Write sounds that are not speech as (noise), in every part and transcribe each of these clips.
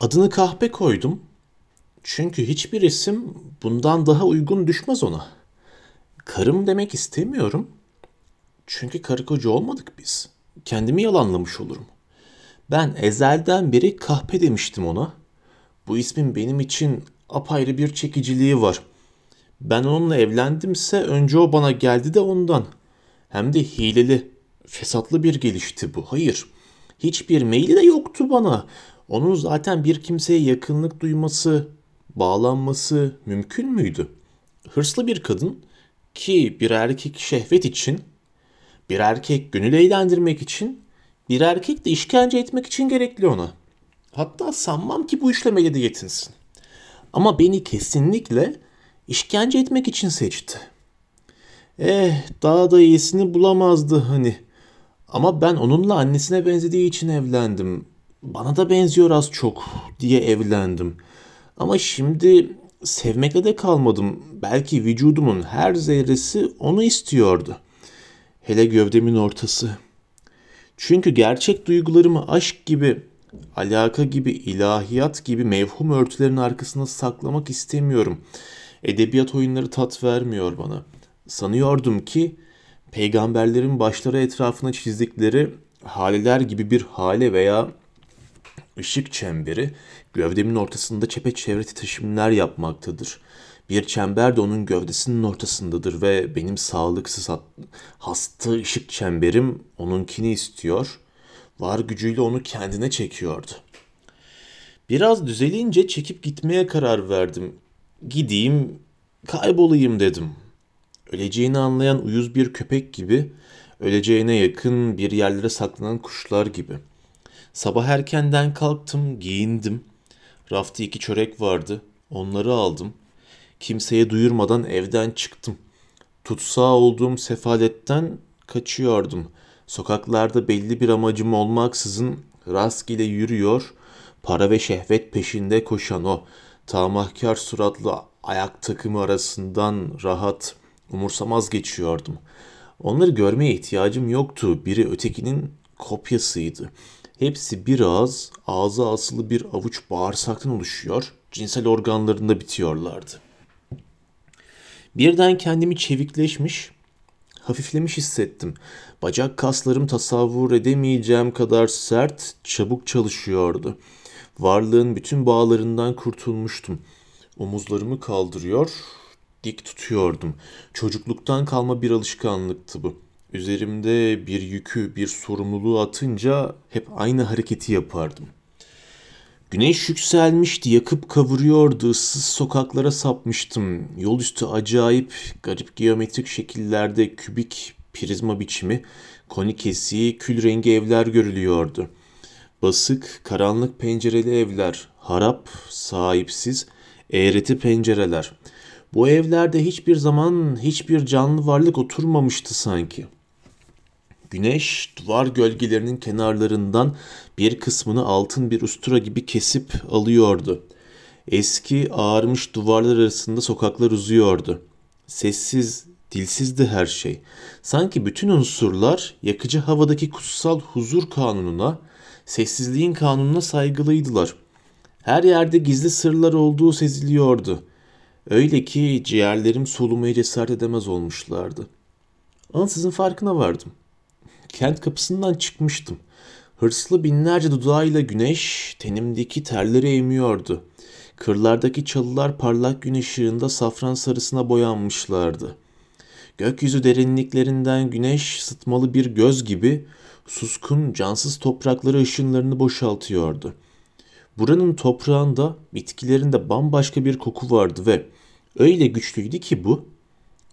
Adını kahpe koydum. Çünkü hiçbir isim bundan daha uygun düşmez ona. Karım demek istemiyorum. Çünkü karı koca olmadık biz. Kendimi yalanlamış olurum. Ben ezelden beri kahpe demiştim ona. Bu ismin benim için apayrı bir çekiciliği var. Ben onunla evlendimse önce o bana geldi de ondan. Hem de hileli, fesatlı bir gelişti bu. Hayır, hiçbir meyli de yoktu bana. Onun zaten bir kimseye yakınlık duyması, bağlanması mümkün müydü? Hırslı bir kadın ki bir erkek şehvet için, bir erkek gönül eğlendirmek için, bir erkek de işkence etmek için gerekli ona. Hatta sanmam ki bu işlemeyle de yetinsin. Ama beni kesinlikle işkence etmek için seçti. Eh daha da iyisini bulamazdı hani. Ama ben onunla annesine benzediği için evlendim. Bana da benziyor az çok diye evlendim. Ama şimdi sevmekle de kalmadım. Belki vücudumun her zerresi onu istiyordu. Hele gövdemin ortası. Çünkü gerçek duygularımı aşk gibi, alaka gibi, ilahiyat gibi mevhum örtülerin arkasına saklamak istemiyorum. Edebiyat oyunları tat vermiyor bana. Sanıyordum ki peygamberlerin başları etrafına çizdikleri haleler gibi bir hale veya ışık çemberi gövdemin ortasında çepeçevre titreşimler yapmaktadır. Bir çember de onun gövdesinin ortasındadır ve benim sağlıksız hasta ışık çemberim onunkini istiyor. Var gücüyle onu kendine çekiyordu. Biraz düzelince çekip gitmeye karar verdim. Gideyim, kaybolayım dedim. Öleceğini anlayan uyuz bir köpek gibi, öleceğine yakın bir yerlere saklanan kuşlar gibi. Sabah erkenden kalktım, giyindim. Rafta iki çörek vardı, onları aldım. Kimseye duyurmadan evden çıktım. Tutsağı olduğum sefaletten kaçıyordum. Sokaklarda belli bir amacım olmaksızın rastgele yürüyor, para ve şehvet peşinde koşan o tamahkar suratlı ayak takımı arasından rahat, umursamaz geçiyordum. Onları görmeye ihtiyacım yoktu. Biri ötekinin kopyasıydı. Hepsi bir ağız, ağza asılı bir avuç bağırsaktan oluşuyor, cinsel organlarında bitiyorlardı. Birden kendimi çevikleşmiş, hafiflemiş hissettim. Bacak kaslarım tasavvur edemeyeceğim kadar sert, çabuk çalışıyordu. Varlığın bütün bağlarından kurtulmuştum. Omuzlarımı kaldırıyor, dik tutuyordum. Çocukluktan kalma bir alışkanlıktı bu. Üzerimde bir yükü, bir sorumluluğu atınca hep aynı hareketi yapardım. Güneş yükselmişti, yakıp kavuruyordu, ıssız sokaklara sapmıştım. Yol üstü acayip, garip geometrik şekillerde kübik prizma biçimi, konikesi, kül rengi evler görülüyordu. Basık, karanlık pencereli evler, harap, sahipsiz, eğreti pencereler. Bu evlerde hiçbir zaman hiçbir canlı varlık oturmamıştı sanki.'' Güneş duvar gölgelerinin kenarlarından bir kısmını altın bir ustura gibi kesip alıyordu. Eski ağarmış duvarlar arasında sokaklar uzuyordu. Sessiz, dilsizdi her şey. Sanki bütün unsurlar yakıcı havadaki kutsal huzur kanununa, sessizliğin kanununa saygılıydılar. Her yerde gizli sırlar olduğu seziliyordu. Öyle ki ciğerlerim solumaya cesaret edemez olmuşlardı. Ansızın farkına vardım. Kent kapısından çıkmıştım. Hırslı binlerce dudağıyla güneş tenimdeki terleri emiyordu. Kırlardaki çalılar parlak gün ışığında safran sarısına boyanmışlardı. Gökyüzü derinliklerinden güneş sıtmalı bir göz gibi suskun, cansız toprakları ışınlarını boşaltıyordu. Buranın toprağında, bitkilerinde bambaşka bir koku vardı ve öyle güçlüydü ki bu,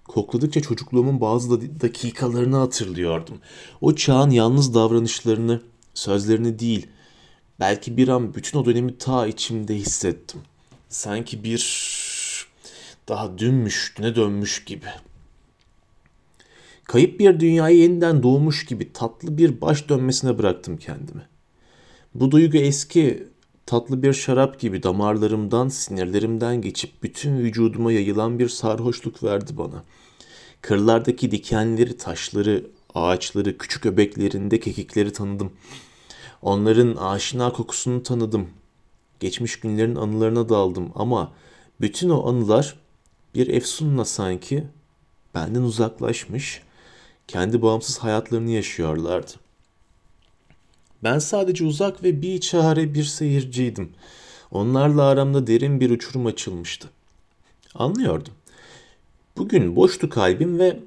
Kokladıkça çocukluğumun bazı dakikalarını hatırlıyordum. O çağın yalnız davranışlarını, sözlerini değil, belki bir an bütün o dönemi ta içimde hissettim. Sanki bir daha dünmüş, düne dönmüş gibi. Kayıp bir dünyayı yeniden doğmuş gibi tatlı bir baş dönmesine bıraktım kendimi. Bu duygu eski, tatlı bir şarap gibi damarlarımdan, sinirlerimden geçip bütün vücuduma yayılan bir sarhoşluk verdi bana.'' Kırlardaki dikenleri, taşları, ağaçları, küçük öbeklerinde kekikleri tanıdım. Onların aşina kokusunu tanıdım. Geçmiş günlerin anılarına daldım ama bütün o anılar bir efsunla sanki benden uzaklaşmış, kendi bağımsız hayatlarını yaşıyorlardı. Ben sadece uzak ve bir çare bir seyirciydim. Onlarla aramda derin bir uçurum açılmıştı. Anlıyordum. Bugün boştu kalbim ve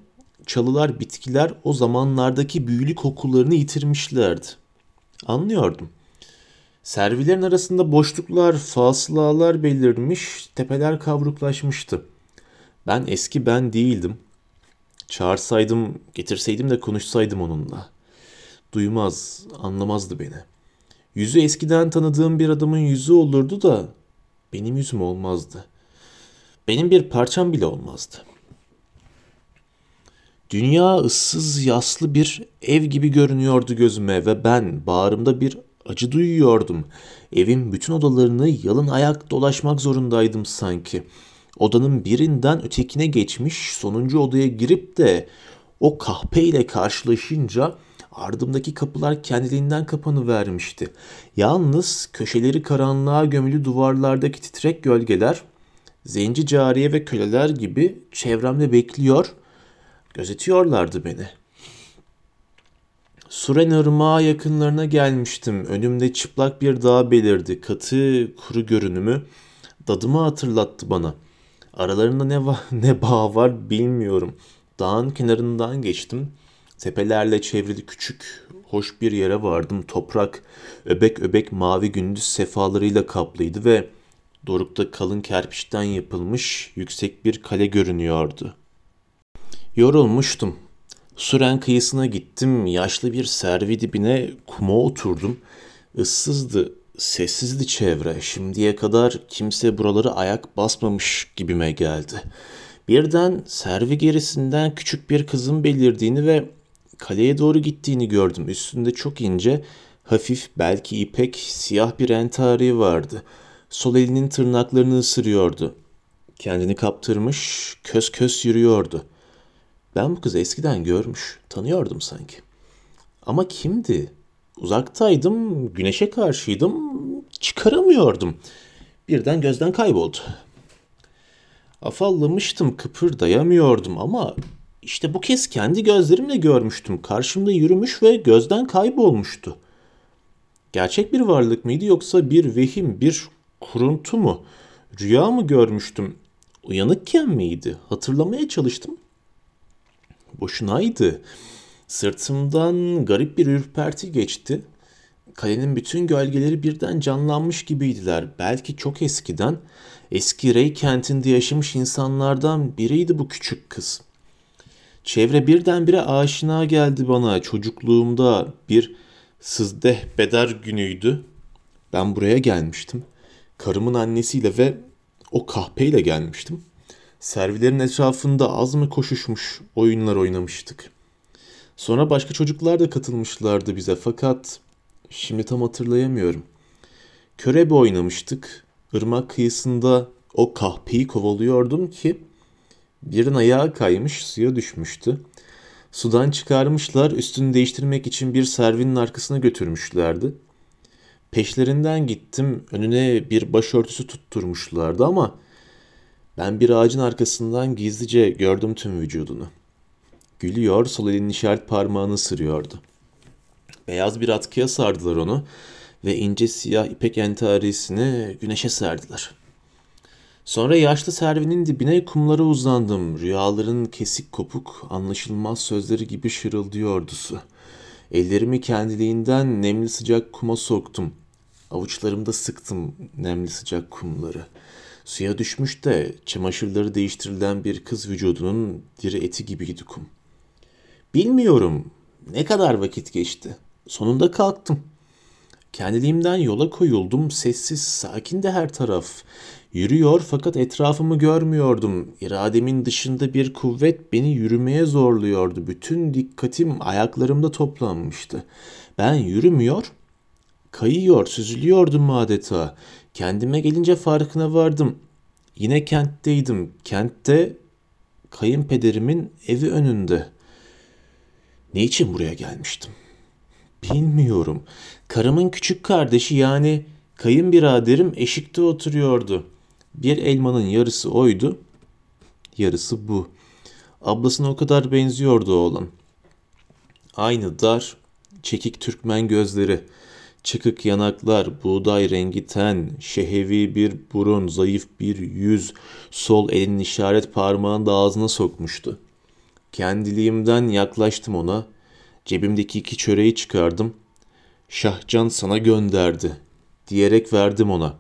çalılar, bitkiler o zamanlardaki büyülü kokularını yitirmişlerdi. Anlıyordum. Servilerin arasında boşluklar, fasılalar belirmiş, tepeler kavruklaşmıştı. Ben eski ben değildim. Çağırsaydım, getirseydim de konuşsaydım onunla. Duymaz, anlamazdı beni. Yüzü eskiden tanıdığım bir adamın yüzü olurdu da benim yüzüm olmazdı. Benim bir parçam bile olmazdı. Dünya ıssız yaslı bir ev gibi görünüyordu gözüme ve ben bağrımda bir acı duyuyordum. Evin bütün odalarını yalın ayak dolaşmak zorundaydım sanki. Odanın birinden ötekine geçmiş sonuncu odaya girip de o kahpeyle karşılaşınca ardımdaki kapılar kendiliğinden kapanıvermişti. Yalnız köşeleri karanlığa gömülü duvarlardaki titrek gölgeler zenci cariye ve köleler gibi çevremde bekliyor, gözetiyorlardı beni. Suren Irmağı yakınlarına gelmiştim. Önümde çıplak bir dağ belirdi. Katı, kuru görünümü dadımı hatırlattı bana. Aralarında ne, va (laughs) ne bağ var bilmiyorum. Dağın kenarından geçtim. Tepelerle çevrili küçük, hoş bir yere vardım. Toprak öbek öbek mavi gündüz sefalarıyla kaplıydı ve dorukta kalın kerpiçten yapılmış yüksek bir kale görünüyordu. Yorulmuştum. Süren kıyısına gittim. Yaşlı bir servi dibine kuma oturdum. Issızdı, sessizdi çevre. Şimdiye kadar kimse buraları ayak basmamış gibime geldi. Birden servi gerisinden küçük bir kızın belirdiğini ve kaleye doğru gittiğini gördüm. Üstünde çok ince, hafif belki ipek, siyah bir entari vardı. Sol elinin tırnaklarını ısırıyordu. Kendini kaptırmış, kös kös yürüyordu. Ben bu kızı eskiden görmüş, tanıyordum sanki. Ama kimdi? Uzaktaydım, güneşe karşıydım, çıkaramıyordum. Birden gözden kayboldu. Afallamıştım, kıpırdayamıyordum ama işte bu kez kendi gözlerimle görmüştüm. Karşımda yürümüş ve gözden kaybolmuştu. Gerçek bir varlık mıydı yoksa bir vehim, bir kuruntu mu? Rüya mı görmüştüm? Uyanıkken miydi? Hatırlamaya çalıştım. Boşunaydı. Sırtımdan garip bir ürperti geçti. Kalenin bütün gölgeleri birden canlanmış gibiydiler. Belki çok eskiden, eski Rey kentinde yaşamış insanlardan biriydi bu küçük kız. Çevre birdenbire aşina geldi bana. Çocukluğumda bir sızdeh beder günüydü. Ben buraya gelmiştim. Karımın annesiyle ve o kahpeyle gelmiştim. Servilerin etrafında az mı koşuşmuş oyunlar oynamıştık. Sonra başka çocuklar da katılmışlardı bize fakat şimdi tam hatırlayamıyorum. Körebe oynamıştık. Irmak kıyısında o kahpeyi kovalıyordum ki birinin ayağı kaymış suya düşmüştü. Sudan çıkarmışlar üstünü değiştirmek için bir servinin arkasına götürmüşlerdi. Peşlerinden gittim önüne bir başörtüsü tutturmuşlardı ama ben bir ağacın arkasından gizlice gördüm tüm vücudunu. Gülüyor, sol elinin işaret parmağını sırıyordu. Beyaz bir atkıya sardılar onu ve ince siyah ipek entarisini güneşe serdiler. Sonra yaşlı servinin dibine kumlara uzandım. Rüyaların kesik kopuk, anlaşılmaz sözleri gibi şırıldıyordu su. Ellerimi kendiliğinden nemli sıcak kuma soktum. Avuçlarımda sıktım nemli sıcak kumları.'' Suya düşmüş de çamaşırları değiştirilen bir kız vücudunun diri eti gibiydi kum. Bilmiyorum ne kadar vakit geçti. Sonunda kalktım. Kendiliğimden yola koyuldum. Sessiz, sakin de her taraf. Yürüyor fakat etrafımı görmüyordum. İrademin dışında bir kuvvet beni yürümeye zorluyordu. Bütün dikkatim ayaklarımda toplanmıştı. Ben yürümüyor, kayıyor, süzülüyordum adeta. Kendime gelince farkına vardım. Yine kentteydim. Kentte kayınpederimin evi önünde. Ne için buraya gelmiştim? Bilmiyorum. Karımın küçük kardeşi yani Kayınbiraderim eşikte oturuyordu. Bir elmanın yarısı oydu, yarısı bu. Ablasına o kadar benziyordu oğlan. Aynı dar, çekik Türkmen gözleri, çıkık yanaklar, buğday rengi ten, şehevi bir burun, zayıf bir yüz, sol elinin işaret parmağını da ağzına sokmuştu. Kendiliğimden yaklaştım ona, cebimdeki iki çöreği çıkardım. Şahcan sana gönderdi, diyerek verdim ona.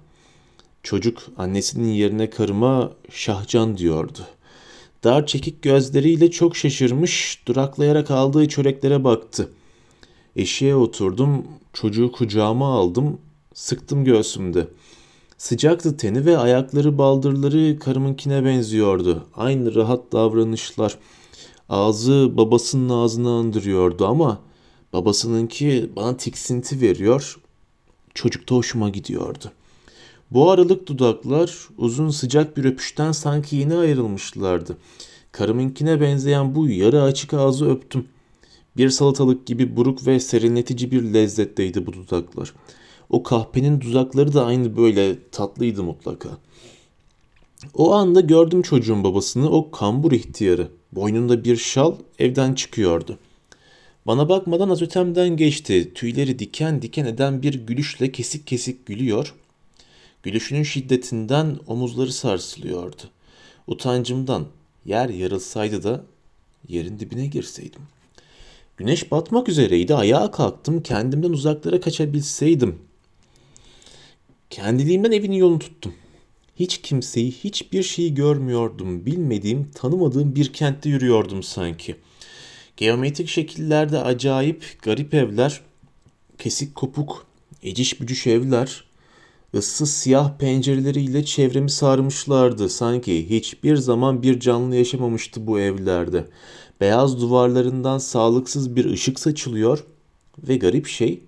Çocuk annesinin yerine karıma Şahcan diyordu. Dar çekik gözleriyle çok şaşırmış, duraklayarak aldığı çöreklere baktı. Eşiğe oturdum, çocuğu kucağıma aldım, sıktım göğsümde. Sıcaktı teni ve ayakları baldırları karımınkine benziyordu. Aynı rahat davranışlar. Ağzı babasının ağzını andırıyordu ama babasınınki bana tiksinti veriyor. Çocukta hoşuma gidiyordu. Bu aralık dudaklar uzun sıcak bir öpüşten sanki yeni ayrılmışlardı. Karımınkine benzeyen bu yarı açık ağzı öptüm. Bir salatalık gibi buruk ve serinletici bir lezzetteydi bu dudaklar. O kahpenin dudakları da aynı böyle tatlıydı mutlaka. O anda gördüm çocuğun babasını, o kambur ihtiyarı. Boynunda bir şal evden çıkıyordu. Bana bakmadan az ötemden geçti. Tüyleri diken diken eden bir gülüşle kesik kesik gülüyor. Gülüşünün şiddetinden omuzları sarsılıyordu. Utancımdan yer yarılsaydı da yerin dibine girseydim. Güneş batmak üzereydi. Ayağa kalktım. Kendimden uzaklara kaçabilseydim. Kendiliğimden evin yolunu tuttum. Hiç kimseyi, hiçbir şeyi görmüyordum. Bilmediğim, tanımadığım bir kentte yürüyordum sanki. Geometrik şekillerde acayip, garip evler, kesik kopuk, eciş bücüş evler, ıssız siyah pencereleriyle çevremi sarmışlardı. Sanki hiçbir zaman bir canlı yaşamamıştı bu evlerde. Beyaz duvarlarından sağlıksız bir ışık saçılıyor ve garip şey,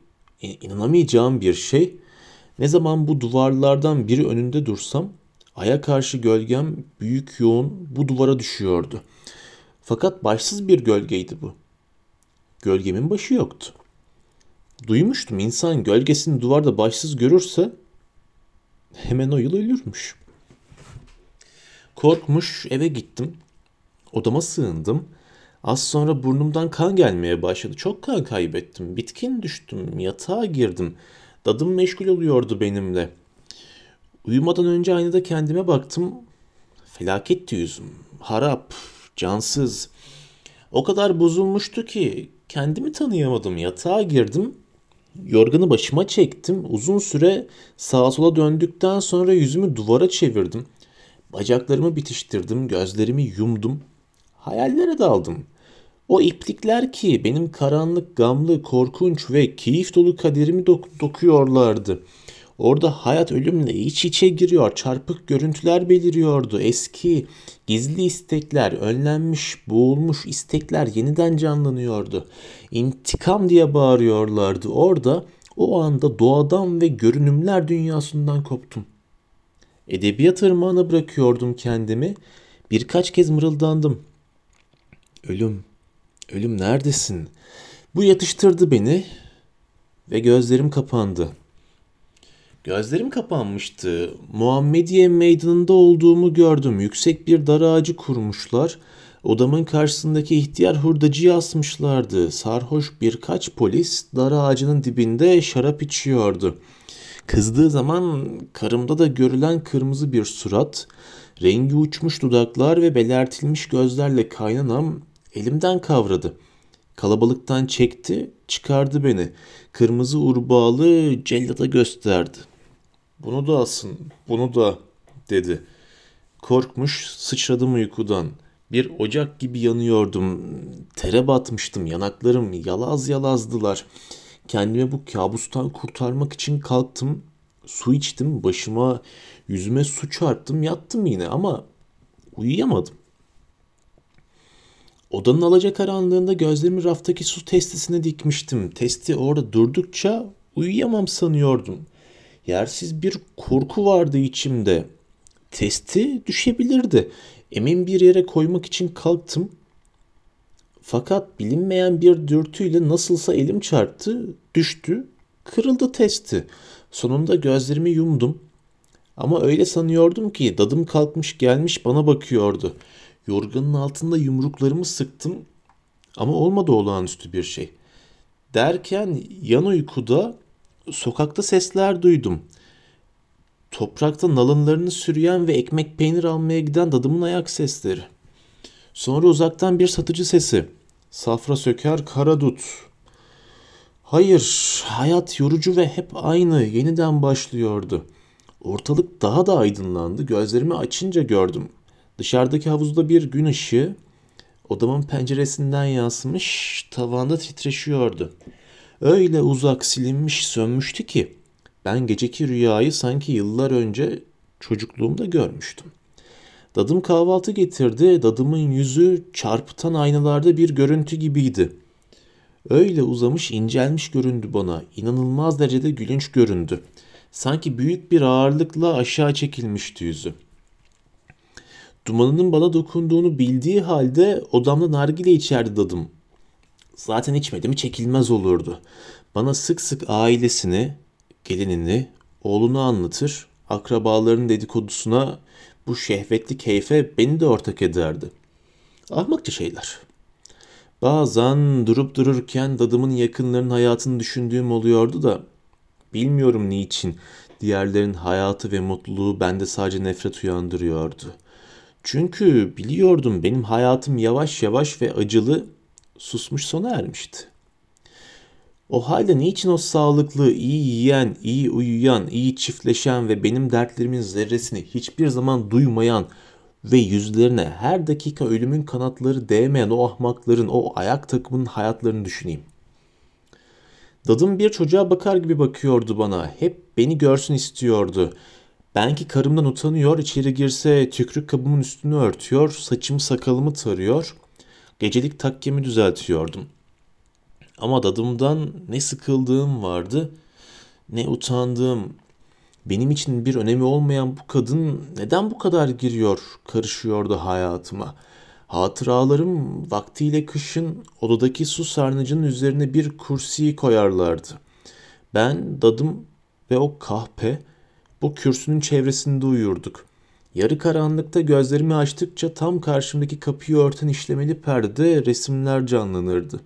inanamayacağım bir şey, ne zaman bu duvarlardan biri önünde dursam, aya karşı gölgem büyük yoğun bu duvara düşüyordu. Fakat başsız bir gölgeydi bu. Gölgemin başı yoktu. Duymuştum insan gölgesini duvarda başsız görürse hemen o yıl ölürmüş. Korkmuş eve gittim. Odama sığındım. Az sonra burnumdan kan gelmeye başladı. Çok kan kaybettim. Bitkin düştüm. Yatağa girdim. Dadım meşgul oluyordu benimle. Uyumadan önce aynada kendime baktım. Felaketti yüzüm. Harap, cansız. O kadar bozulmuştu ki kendimi tanıyamadım. Yatağa girdim. Yorganı başıma çektim. Uzun süre sağa sola döndükten sonra yüzümü duvara çevirdim. Bacaklarımı bitiştirdim, gözlerimi yumdum. Hayallere daldım. O iplikler ki benim karanlık, gamlı, korkunç ve keyif dolu kaderimi dok- dokuyorlardı. Orada hayat ölümle iç içe giriyor, çarpık görüntüler beliriyordu. Eski, gizli istekler, önlenmiş, boğulmuş istekler yeniden canlanıyordu. İntikam diye bağırıyorlardı. Orada o anda doğadan ve görünümler dünyasından koptum. Edebiyat ırmağına bırakıyordum kendimi. Birkaç kez mırıldandım. Ölüm, ölüm neredesin? Bu yatıştırdı beni ve gözlerim kapandı. Gözlerim kapanmıştı. Muhammediye meydanında olduğumu gördüm. Yüksek bir dar ağacı kurmuşlar. Odamın karşısındaki ihtiyar hurdacıyı asmışlardı. Sarhoş birkaç polis dar ağacının dibinde şarap içiyordu. Kızdığı zaman karımda da görülen kırmızı bir surat, rengi uçmuş dudaklar ve belertilmiş gözlerle kaynanam elimden kavradı. Kalabalıktan çekti, çıkardı beni. Kırmızı urbağalı cellada gösterdi. Bunu da asın, bunu da dedi. Korkmuş sıçradım uykudan. Bir ocak gibi yanıyordum. Tere batmıştım. Yanaklarım yalaz yalazdılar. Kendimi bu kabustan kurtarmak için kalktım. Su içtim. Başıma, yüzüme su çarptım. Yattım yine ama uyuyamadım. Odanın alacakaranlığında gözlerimi raftaki su testisine dikmiştim. Testi orada durdukça uyuyamam sanıyordum. Yersiz bir korku vardı içimde. Testi düşebilirdi. Emin bir yere koymak için kalktım. Fakat bilinmeyen bir dürtüyle nasılsa elim çarptı, düştü, kırıldı testi. Sonunda gözlerimi yumdum. Ama öyle sanıyordum ki dadım kalkmış gelmiş bana bakıyordu. Yorganın altında yumruklarımı sıktım ama olmadı olağanüstü bir şey. Derken yan uykuda sokakta sesler duydum. Toprakta nalınlarını sürüyen ve ekmek peynir almaya giden dadımın ayak sesleri. Sonra uzaktan bir satıcı sesi. Safra söker kara dut. Hayır, hayat yorucu ve hep aynı, yeniden başlıyordu. Ortalık daha da aydınlandı. Gözlerimi açınca gördüm. Dışarıdaki havuzda bir gün ışığı odamın penceresinden yansımış, tavanda titreşiyordu. Öyle uzak silinmiş, sönmüştü ki ben geceki rüyayı sanki yıllar önce çocukluğumda görmüştüm. Dadım kahvaltı getirdi. Dadımın yüzü çarpıtan aynalarda bir görüntü gibiydi. Öyle uzamış incelmiş göründü bana. İnanılmaz derecede gülünç göründü. Sanki büyük bir ağırlıkla aşağı çekilmişti yüzü. Dumanının bana dokunduğunu bildiği halde odamda nargile içerdi dadım. Zaten içmedim çekilmez olurdu. Bana sık sık ailesini, gelinini, oğlunu anlatır, akrabaların dedikodusuna bu şehvetli keyfe beni de ortak ederdi. Ahmakça şeyler. Bazen durup dururken dadımın yakınlarının hayatını düşündüğüm oluyordu da bilmiyorum niçin diğerlerin hayatı ve mutluluğu bende sadece nefret uyandırıyordu. Çünkü biliyordum benim hayatım yavaş yavaş ve acılı susmuş sona ermişti. O halde niçin o sağlıklı, iyi yiyen, iyi uyuyan, iyi çiftleşen ve benim dertlerimin zerresini hiçbir zaman duymayan ve yüzlerine her dakika ölümün kanatları değmeyen o ahmakların, o ayak takımının hayatlarını düşüneyim. Dadım bir çocuğa bakar gibi bakıyordu bana. Hep beni görsün istiyordu. Ben ki karımdan utanıyor, içeri girse tükrük kabımın üstünü örtüyor, saçımı sakalımı tarıyor, gecelik takkemi düzeltiyordum. Ama dadımdan ne sıkıldığım vardı, ne utandığım. Benim için bir önemi olmayan bu kadın neden bu kadar giriyor, karışıyordu hayatıma. Hatıralarım vaktiyle kışın odadaki su sarnıcının üzerine bir kursi koyarlardı. Ben, dadım ve o kahpe bu kürsünün çevresinde uyurduk. Yarı karanlıkta gözlerimi açtıkça tam karşımdaki kapıyı örten işlemeli perdede resimler canlanırdı.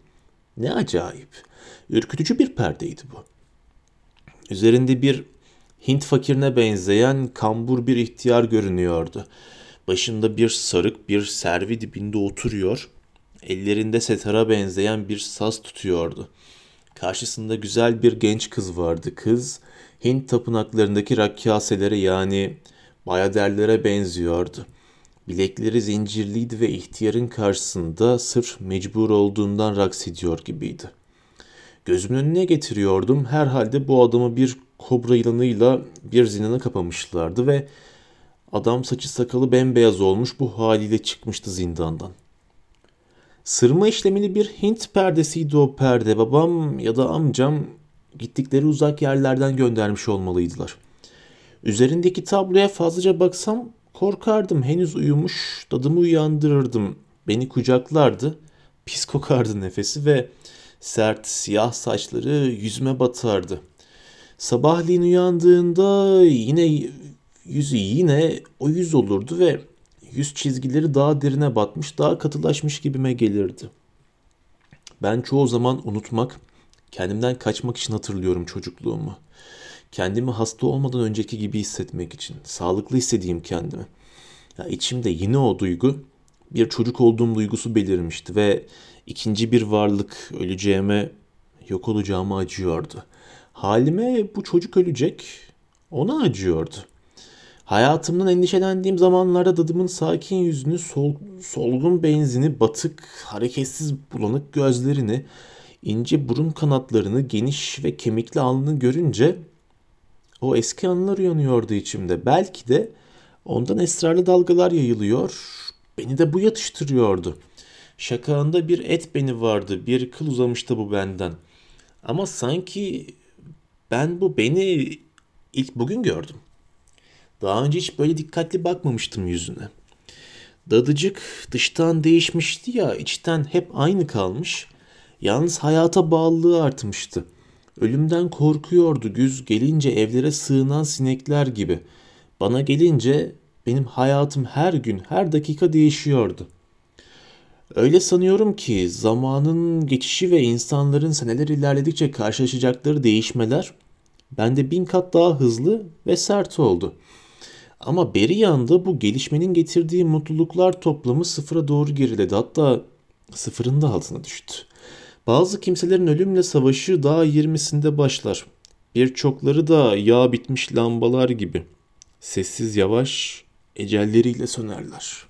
Ne acayip. Ürkütücü bir perdeydi bu. Üzerinde bir Hint fakirine benzeyen kambur bir ihtiyar görünüyordu. Başında bir sarık bir servi dibinde oturuyor. Ellerinde setara benzeyen bir saz tutuyordu. Karşısında güzel bir genç kız vardı. Kız Hint tapınaklarındaki rakkaselere yani bayaderlere benziyordu. Bilekleri zincirliydi ve ihtiyarın karşısında sırf mecbur olduğundan raks ediyor gibiydi. Gözümün önüne getiriyordum. Herhalde bu adamı bir kobra yılanıyla bir zinana kapamışlardı ve adam saçı sakalı bembeyaz olmuş bu haliyle çıkmıştı zindandan. Sırma işlemeli bir Hint perdesiydi o perde. Babam ya da amcam gittikleri uzak yerlerden göndermiş olmalıydılar. Üzerindeki tabloya fazlaca baksam korkardım. Henüz uyumuş, dadımı uyandırırdım. Beni kucaklardı. Pis kokardı nefesi ve sert siyah saçları yüzüme batardı. Sabahleyin uyandığında yine yüzü yine o yüz olurdu ve yüz çizgileri daha derine batmış, daha katılaşmış gibime gelirdi. Ben çoğu zaman unutmak, kendimden kaçmak için hatırlıyorum çocukluğumu. Kendimi hasta olmadan önceki gibi hissetmek için, sağlıklı hissedeyim kendimi. Ya içimde yine o duygu, bir çocuk olduğum duygusu belirmişti ve ikinci bir varlık öleceğime, yok olacağıma acıyordu. Halime bu çocuk ölecek, ona acıyordu. Hayatımdan endişelendiğim zamanlarda dadımın sakin yüzünü, sol, solgun benzini, batık, hareketsiz bulanık gözlerini, ince burun kanatlarını, geniş ve kemikli alnını görünce o eski anılar uyanıyordu içimde. Belki de ondan esrarlı dalgalar yayılıyor, beni de bu yatıştırıyordu. Şakağında bir et beni vardı, bir kıl uzamıştı bu benden. Ama sanki ben bu beni ilk bugün gördüm. Daha önce hiç böyle dikkatli bakmamıştım yüzüne. Dadıcık dıştan değişmişti ya içten hep aynı kalmış. Yalnız hayata bağlılığı artmıştı. Ölümden korkuyordu güz gelince evlere sığınan sinekler gibi. Bana gelince benim hayatım her gün, her dakika değişiyordu. Öyle sanıyorum ki zamanın geçişi ve insanların seneler ilerledikçe karşılaşacakları değişmeler bende bin kat daha hızlı ve sert oldu. Ama beri yanda bu gelişmenin getirdiği mutluluklar toplamı sıfıra doğru geriledi. Hatta sıfırın da altına düştü. Bazı kimselerin ölümle savaşı daha 20'sinde başlar. Birçokları da yağ bitmiş lambalar gibi. Sessiz yavaş ecelleriyle sönerler.